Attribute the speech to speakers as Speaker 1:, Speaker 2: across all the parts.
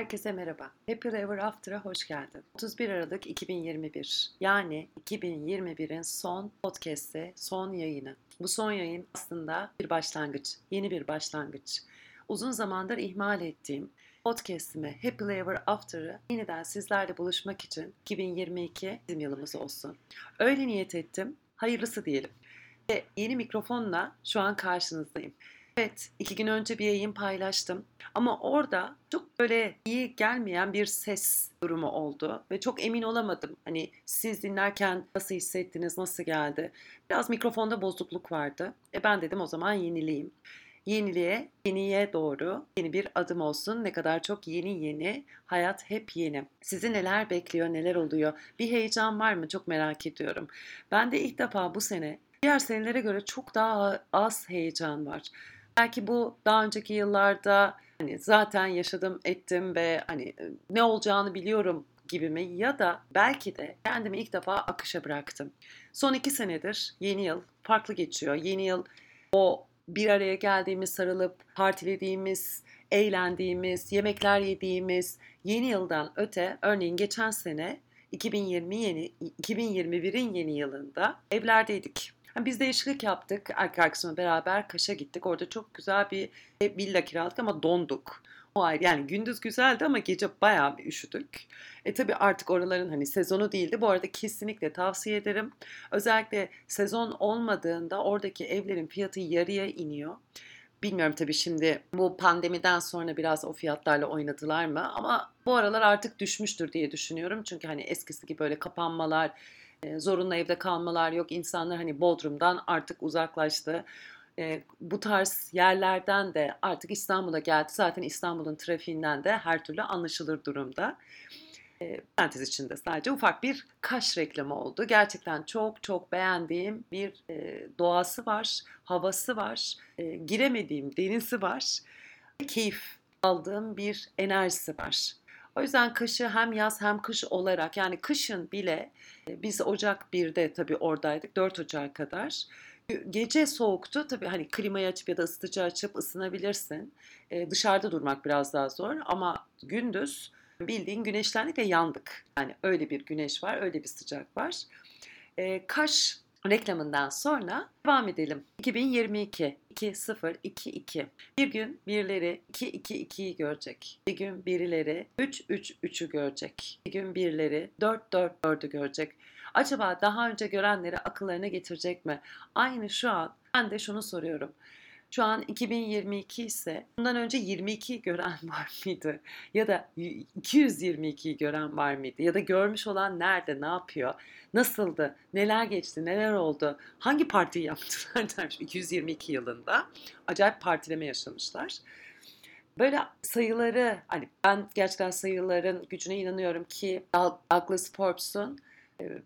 Speaker 1: Herkese merhaba. Happy Ever After'a hoş geldin. 31 Aralık 2021 yani 2021'in son podcast'i, son yayını. Bu son yayın aslında bir başlangıç, yeni bir başlangıç. Uzun zamandır ihmal ettiğim podcast'ime Happy Ever After'ı yeniden sizlerle buluşmak için 2022 bizim yılımız olsun. Öyle niyet ettim, hayırlısı diyelim. Ve yeni mikrofonla şu an karşınızdayım. Evet, iki gün önce bir yayın paylaştım. Ama orada çok böyle iyi gelmeyen bir ses durumu oldu. Ve çok emin olamadım. Hani siz dinlerken nasıl hissettiniz, nasıl geldi? Biraz mikrofonda bozukluk vardı. E ben dedim o zaman yenileyim. Yeniliğe, yeniye doğru yeni bir adım olsun. Ne kadar çok yeni yeni, hayat hep yeni. Sizi neler bekliyor, neler oluyor? Bir heyecan var mı? Çok merak ediyorum. Ben de ilk defa bu sene diğer senelere göre çok daha az heyecan var. Belki bu daha önceki yıllarda hani zaten yaşadım ettim ve hani e, ne olacağını biliyorum gibi mi ya da belki de kendimi ilk defa akışa bıraktım. Son iki senedir yeni yıl farklı geçiyor. Yeni yıl o bir araya geldiğimiz, sarılıp partilediğimiz, eğlendiğimiz, yemekler yediğimiz yeni yıldan öte örneğin geçen sene 2020 yeni 2021'in yeni yılında evlerdeydik. Biz değişiklik yaptık. Erkek arkadaşımla beraber Kaş'a gittik. Orada çok güzel bir villa kiraladık ama donduk. O ayrı. Yani gündüz güzeldi ama gece bayağı bir üşüdük. E tabi artık oraların hani sezonu değildi. Bu arada kesinlikle tavsiye ederim. Özellikle sezon olmadığında oradaki evlerin fiyatı yarıya iniyor. Bilmiyorum tabii şimdi bu pandemiden sonra biraz o fiyatlarla oynadılar mı ama bu aralar artık düşmüştür diye düşünüyorum. Çünkü hani eskisi gibi böyle kapanmalar, zorunlu evde kalmalar yok. İnsanlar hani Bodrum'dan artık uzaklaştı. bu tarz yerlerden de artık İstanbul'a geldi. Zaten İstanbul'un trafiğinden de her türlü anlaşılır durumda. E, parantez içinde sadece ufak bir kaş reklamı oldu. Gerçekten çok çok beğendiğim bir doğası var, havası var, giremediğim denizi var. Keyif aldığım bir enerjisi var. O yüzden kışı hem yaz hem kış olarak yani kışın bile e, biz Ocak 1'de tabii oradaydık 4 Ocak kadar. Gece soğuktu tabii hani klimayı açıp ya da ısıtıcı açıp ısınabilirsin. Ee, dışarıda durmak biraz daha zor ama gündüz bildiğin güneşlendik ve yandık. Yani öyle bir güneş var öyle bir sıcak var. Ee, Kaş reklamından sonra devam edelim. 2022 2022 bir gün birileri 222'yi görecek. Bir gün birileri 333'ü görecek. Bir gün birileri 444'ü görecek. Acaba daha önce görenleri akıllarına getirecek mi? Aynı şu an ben de şunu soruyorum. Şu an 2022 ise bundan önce 22 gören var mıydı? Ya da 222'yi gören var mıydı? Ya da görmüş olan nerede, ne yapıyor? Nasıldı? Neler geçti? Neler oldu? Hangi partiyi yaptılar dermiş 222 yılında. Acayip partileme yaşamışlar. Böyle sayıları, hani ben gerçekten sayıların gücüne inanıyorum ki Douglas Forbes'un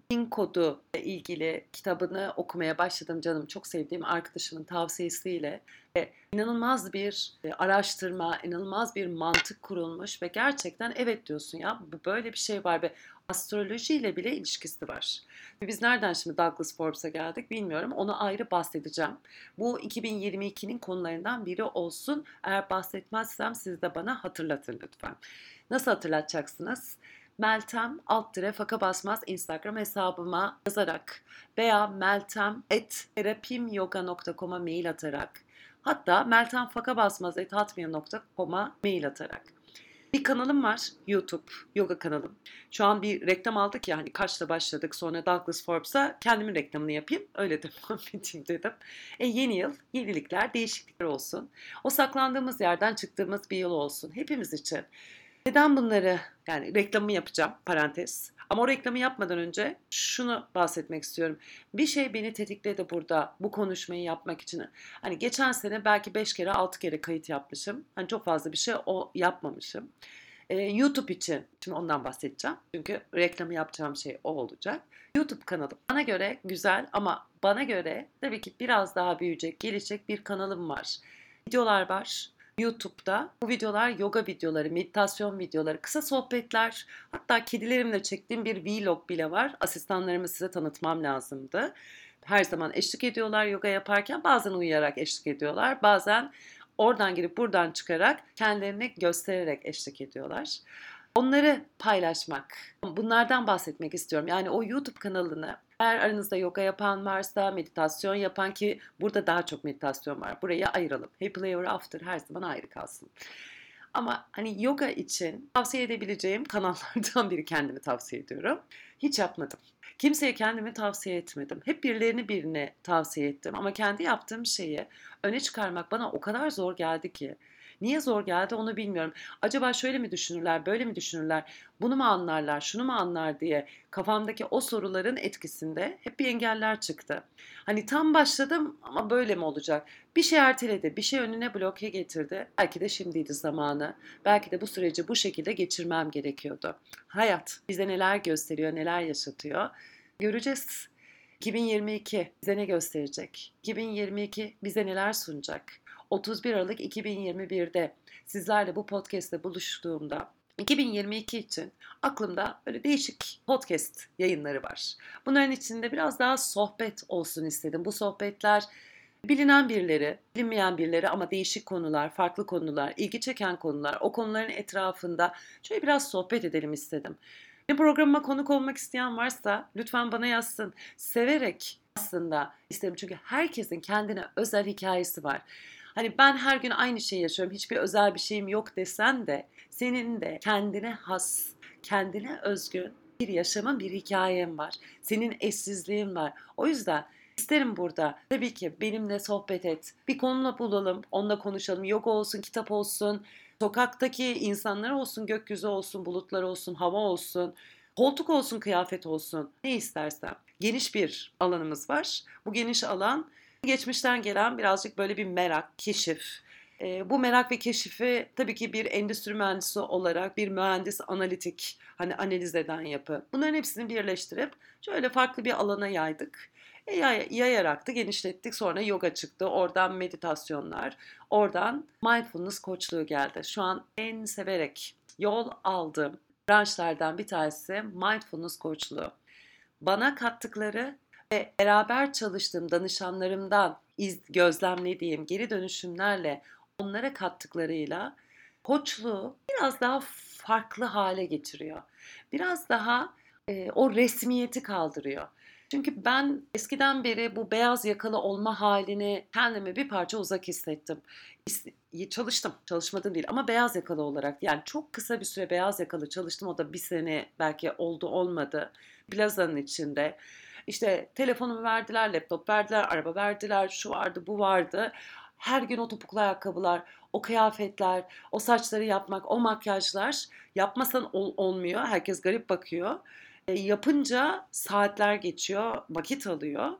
Speaker 1: Pin kodu ile ilgili kitabını okumaya başladım canım. Çok sevdiğim arkadaşımın tavsiyesiyle. Ve inanılmaz bir e, araştırma, inanılmaz bir mantık kurulmuş ve gerçekten evet diyorsun ya böyle bir şey var ve astrolojiyle bile ilişkisi var. Biz nereden şimdi Douglas Forbes'a geldik bilmiyorum. Onu ayrı bahsedeceğim. Bu 2022'nin konularından biri olsun. Eğer bahsetmezsem siz de bana hatırlatın lütfen. Nasıl hatırlatacaksınız? Meltem alt dire faka basmaz Instagram hesabıma yazarak veya meltem.terapimyoga.com'a mail atarak hatta meltemfakabasmaz.hotmail.com'a mail atarak. Bir kanalım var YouTube, yoga kanalım. Şu an bir reklam aldık ya hani kaçta başladık sonra Douglas Forbes'a kendimin reklamını yapayım. Öyle devam edeyim dedim. E yeni yıl, yenilikler, değişiklikler olsun. O saklandığımız yerden çıktığımız bir yıl olsun hepimiz için. Neden bunları yani reklamı yapacağım parantez. Ama o reklamı yapmadan önce şunu bahsetmek istiyorum. Bir şey beni tetikledi burada bu konuşmayı yapmak için. Hani geçen sene belki 5 kere 6 kere kayıt yapmışım. Hani çok fazla bir şey o yapmamışım. Ee, YouTube için şimdi ondan bahsedeceğim. Çünkü reklamı yapacağım şey o olacak. YouTube kanalı bana göre güzel ama bana göre tabii ki biraz daha büyüyecek, gelişecek bir kanalım var. Videolar var YouTube'da bu videolar yoga videoları, meditasyon videoları, kısa sohbetler, hatta kedilerimle çektiğim bir vlog bile var. Asistanlarımı size tanıtmam lazımdı. Her zaman eşlik ediyorlar yoga yaparken. Bazen uyuyarak eşlik ediyorlar. Bazen oradan girip buradan çıkarak kendilerini göstererek eşlik ediyorlar. Onları paylaşmak, bunlardan bahsetmek istiyorum. Yani o YouTube kanalını eğer aranızda yoga yapan varsa, meditasyon yapan ki burada daha çok meditasyon var. Burayı ayıralım. Happy Ever After her zaman ayrı kalsın. Ama hani yoga için tavsiye edebileceğim kanallardan biri kendimi tavsiye ediyorum. Hiç yapmadım. Kimseye kendimi tavsiye etmedim. Hep birilerini birine tavsiye ettim. Ama kendi yaptığım şeyi öne çıkarmak bana o kadar zor geldi ki. Niye zor geldi onu bilmiyorum. Acaba şöyle mi düşünürler, böyle mi düşünürler, bunu mu anlarlar, şunu mu anlar diye kafamdaki o soruların etkisinde hep bir engeller çıktı. Hani tam başladım ama böyle mi olacak? Bir şey erteledi, bir şey önüne bloke getirdi. Belki de şimdiydi zamanı. Belki de bu süreci bu şekilde geçirmem gerekiyordu. Hayat bize neler gösteriyor, neler yaşatıyor. Göreceğiz. 2022 bize ne gösterecek? 2022 bize neler sunacak? 31 Aralık 2021'de sizlerle bu podcast'te buluştuğumda 2022 için aklımda böyle değişik podcast yayınları var. Bunların içinde biraz daha sohbet olsun istedim. Bu sohbetler bilinen birileri, bilinmeyen birileri ama değişik konular, farklı konular, ilgi çeken konular, o konuların etrafında şöyle biraz sohbet edelim istedim. Bir programıma konuk olmak isteyen varsa lütfen bana yazsın. Severek aslında isterim çünkü herkesin kendine özel hikayesi var. Hani ben her gün aynı şeyi yaşıyorum, hiçbir özel bir şeyim yok desen de senin de kendine has, kendine özgün bir yaşamın bir hikayen var. Senin eşsizliğin var. O yüzden isterim burada tabii ki benimle sohbet et. Bir konuyla bulalım, onunla konuşalım. Yoga olsun, kitap olsun, sokaktaki insanlar olsun, gökyüzü olsun, bulutlar olsun, hava olsun. Koltuk olsun, kıyafet olsun, ne istersen. Geniş bir alanımız var. Bu geniş alan Geçmişten gelen birazcık böyle bir merak, keşif. E, bu merak ve keşifi tabii ki bir endüstri mühendisi olarak bir mühendis analitik hani analiz eden yapı. Bunların hepsini birleştirip şöyle farklı bir alana yaydık. E, yay, yayarak da genişlettik. Sonra yoga çıktı. Oradan meditasyonlar. Oradan mindfulness koçluğu geldi. Şu an en severek yol aldığım branşlardan bir tanesi mindfulness koçluğu. Bana kattıkları ve beraber çalıştığım danışanlarımdan iz, gözlemlediğim geri dönüşümlerle onlara kattıklarıyla koçluğu biraz daha farklı hale getiriyor. Biraz daha e, o resmiyeti kaldırıyor. Çünkü ben eskiden beri bu beyaz yakalı olma halini kendime bir parça uzak hissettim. Çalıştım, çalışmadım değil ama beyaz yakalı olarak yani çok kısa bir süre beyaz yakalı çalıştım. O da bir sene belki oldu olmadı. Plazanın içinde işte telefonumu verdiler, laptop verdiler, araba verdiler, şu vardı, bu vardı. Her gün o topuklu ayakkabılar, o kıyafetler, o saçları yapmak, o makyajlar yapmasan ol, olmuyor. Herkes garip bakıyor. E, yapınca saatler geçiyor, vakit alıyor.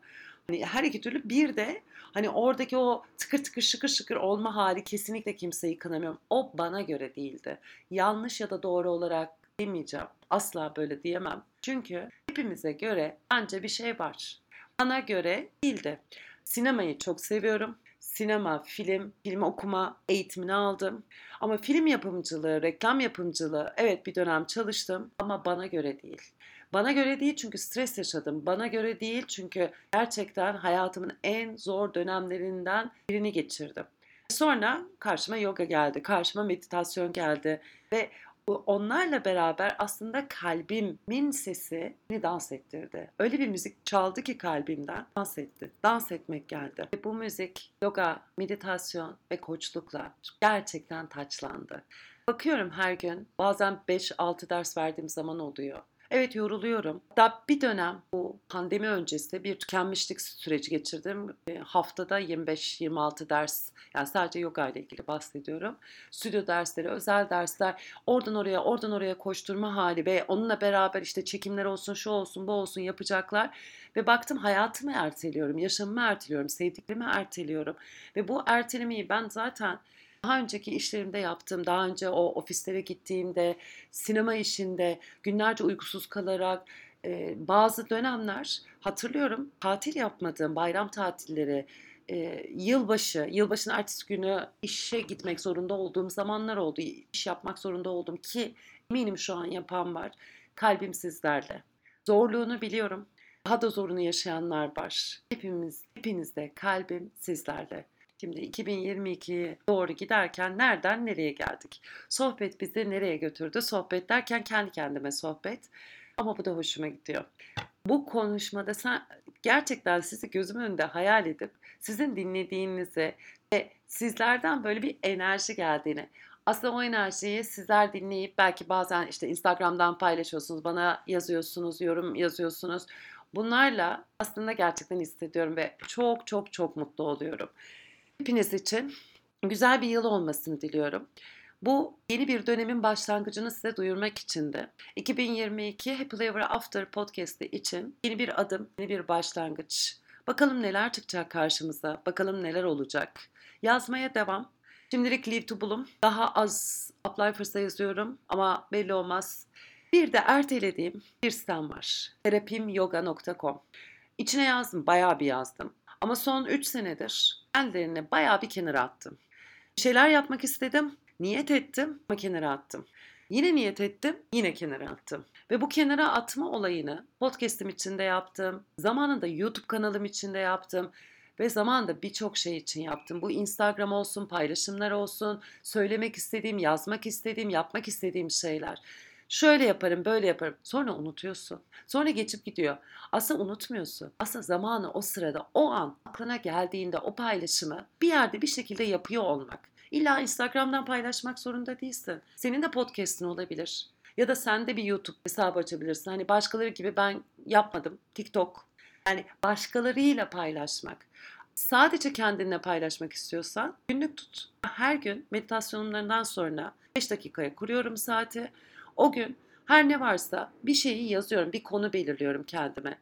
Speaker 1: Hani her iki türlü bir de hani oradaki o tıkır tıkır şıkır şıkır olma hali kesinlikle kimseyi kınamıyorum. O bana göre değildi. Yanlış ya da doğru olarak demeyeceğim. Asla böyle diyemem. Çünkü hepimize göre bence bir şey var. Bana göre değildi. Sinemayı çok seviyorum. Sinema, film, film okuma eğitimini aldım. Ama film yapımcılığı, reklam yapımcılığı evet bir dönem çalıştım ama bana göre değil. Bana göre değil çünkü stres yaşadım. Bana göre değil çünkü gerçekten hayatımın en zor dönemlerinden birini geçirdim. Sonra karşıma yoga geldi, karşıma meditasyon geldi ve onlarla beraber aslında kalbimin sesi beni dans ettirdi. Öyle bir müzik çaldı ki kalbimden dans etti. Dans etmek geldi. Ve bu müzik yoga, meditasyon ve koçlukla gerçekten taçlandı. Bakıyorum her gün bazen 5-6 ders verdiğim zaman oluyor. Evet yoruluyorum. Hatta bir dönem bu pandemi öncesi bir tükenmişlik süreci geçirdim. E, haftada 25-26 ders yani sadece yoga ile ilgili bahsediyorum. Stüdyo dersleri, özel dersler, oradan oraya, oradan oraya koşturma hali ve onunla beraber işte çekimler olsun, şu olsun, bu olsun yapacaklar. Ve baktım hayatımı erteliyorum, yaşamımı erteliyorum, sevdiklerimi erteliyorum. Ve bu ertelemeyi ben zaten daha önceki işlerimde yaptığım, daha önce o ofislere gittiğimde, sinema işinde günlerce uykusuz kalarak e, bazı dönemler hatırlıyorum tatil yapmadığım, bayram tatilleri, e, yılbaşı, yılbaşının ertesi günü işe gitmek zorunda olduğum zamanlar oldu. İş yapmak zorunda oldum ki eminim şu an yapan var. Kalbim sizlerle. Zorluğunu biliyorum. Daha da zorunu yaşayanlar var. Hepimiz, hepinizde kalbim sizlerle. Şimdi 2022'ye doğru giderken nereden nereye geldik? Sohbet bizi nereye götürdü? Sohbet derken kendi kendime sohbet. Ama bu da hoşuma gidiyor. Bu konuşmada sen gerçekten sizi gözümün önünde hayal edip sizin dinlediğinizi ve sizlerden böyle bir enerji geldiğini aslında o enerjiyi sizler dinleyip belki bazen işte Instagram'dan paylaşıyorsunuz, bana yazıyorsunuz, yorum yazıyorsunuz. Bunlarla aslında gerçekten hissediyorum ve çok çok çok mutlu oluyorum. Hepiniz için güzel bir yıl olmasını diliyorum. Bu yeni bir dönemin başlangıcını size duyurmak için de 2022 Happy Ever After podcast'i için yeni bir adım, yeni bir başlangıç. Bakalım neler çıkacak karşımıza, bakalım neler olacak. Yazmaya devam. Şimdilik Leave to Bloom. Daha az Uplifers'a yazıyorum ama belli olmaz. Bir de ertelediğim bir sitem var. terapimyoga.com. İçine yazdım, bayağı bir yazdım. Ama son 3 senedir kendilerini bayağı bir kenara attım. Bir şeyler yapmak istedim, niyet ettim ama kenara attım. Yine niyet ettim, yine kenara attım. Ve bu kenara atma olayını podcast'im içinde yaptım. Zamanında YouTube kanalım içinde yaptım. Ve zamanında birçok şey için yaptım. Bu Instagram olsun, paylaşımlar olsun, söylemek istediğim, yazmak istediğim, yapmak istediğim şeyler. Şöyle yaparım, böyle yaparım. Sonra unutuyorsun. Sonra geçip gidiyor. Aslında unutmuyorsun. Aslında zamanı o sırada, o an aklına geldiğinde o paylaşımı bir yerde bir şekilde yapıyor olmak. İlla Instagram'dan paylaşmak zorunda değilsin. Senin de podcast'in olabilir. Ya da sen de bir YouTube hesabı açabilirsin. Hani başkaları gibi ben yapmadım. TikTok. Yani başkalarıyla paylaşmak. Sadece kendinle paylaşmak istiyorsan günlük tut. Her gün meditasyonlarından sonra 5 dakikaya kuruyorum saati. O gün her ne varsa bir şeyi yazıyorum, bir konu belirliyorum kendime.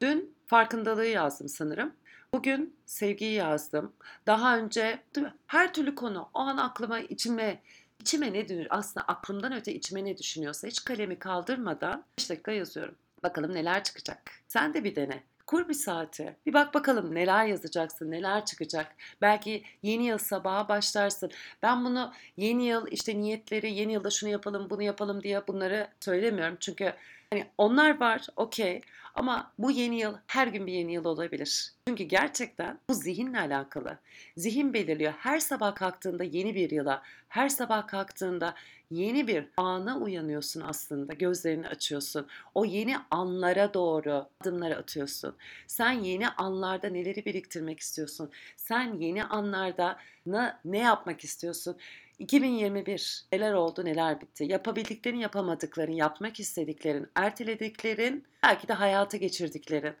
Speaker 1: Dün farkındalığı yazdım sanırım. Bugün sevgiyi yazdım. Daha önce her türlü konu o an aklıma içime içime ne düşünür aslında aklımdan öte içime ne düşünüyorsa hiç kalemi kaldırmadan 5 dakika yazıyorum. Bakalım neler çıkacak. Sen de bir dene. Kur bir saati. Bir bak bakalım neler yazacaksın, neler çıkacak. Belki yeni yıl sabaha başlarsın. Ben bunu yeni yıl işte niyetleri, yeni yılda şunu yapalım, bunu yapalım diye bunları söylemiyorum. Çünkü hani onlar var, okey. Ama bu yeni yıl her gün bir yeni yıl olabilir. Çünkü gerçekten bu zihinle alakalı. Zihin belirliyor. Her sabah kalktığında yeni bir yıla, her sabah kalktığında yeni bir ana uyanıyorsun aslında. Gözlerini açıyorsun. O yeni anlara doğru adımları atıyorsun. Sen yeni anlarda neleri biriktirmek istiyorsun? Sen yeni anlarda ne, ne yapmak istiyorsun? 2021 neler oldu neler bitti. Yapabildiklerin yapamadıkların, yapmak istediklerin, ertelediklerin, belki de hayata geçirdiklerin.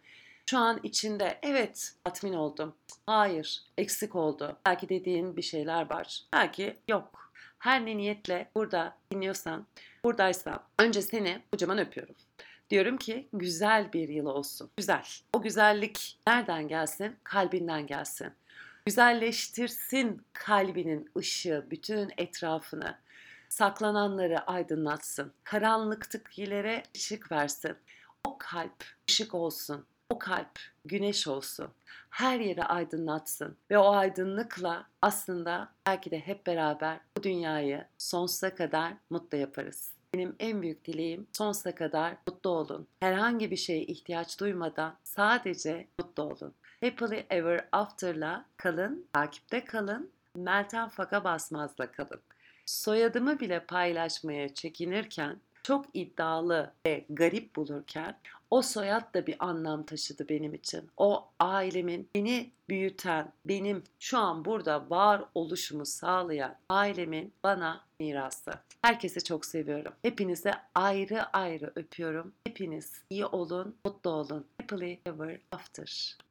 Speaker 1: Şu an içinde evet tatmin oldum. Hayır eksik oldu. Belki dediğin bir şeyler var. Belki yok. Her ne niyetle burada dinliyorsan, buradaysan önce seni kocaman öpüyorum. Diyorum ki güzel bir yıl olsun. Güzel. O güzellik nereden gelsin? Kalbinden gelsin güzelleştirsin kalbinin ışığı, bütün etrafını. Saklananları aydınlatsın. Karanlıktakilere ışık versin. O kalp ışık olsun. O kalp güneş olsun. Her yeri aydınlatsın ve o aydınlıkla aslında belki de hep beraber bu dünyayı sonsuza kadar mutlu yaparız. Benim en büyük dileğim sonsuza kadar mutlu olun. Herhangi bir şeye ihtiyaç duymadan sadece mutlu olun. Happily Ever After'la kalın, takipte kalın, Meltem Faka Basmaz'la kalın. Soyadımı bile paylaşmaya çekinirken, çok iddialı ve garip bulurken o soyad da bir anlam taşıdı benim için. O ailemin beni büyüten, benim şu an burada var oluşumu sağlayan ailemin bana mirası. Herkese çok seviyorum. Hepinize ayrı ayrı öpüyorum. Hepiniz iyi olun, mutlu olun. Happily ever after.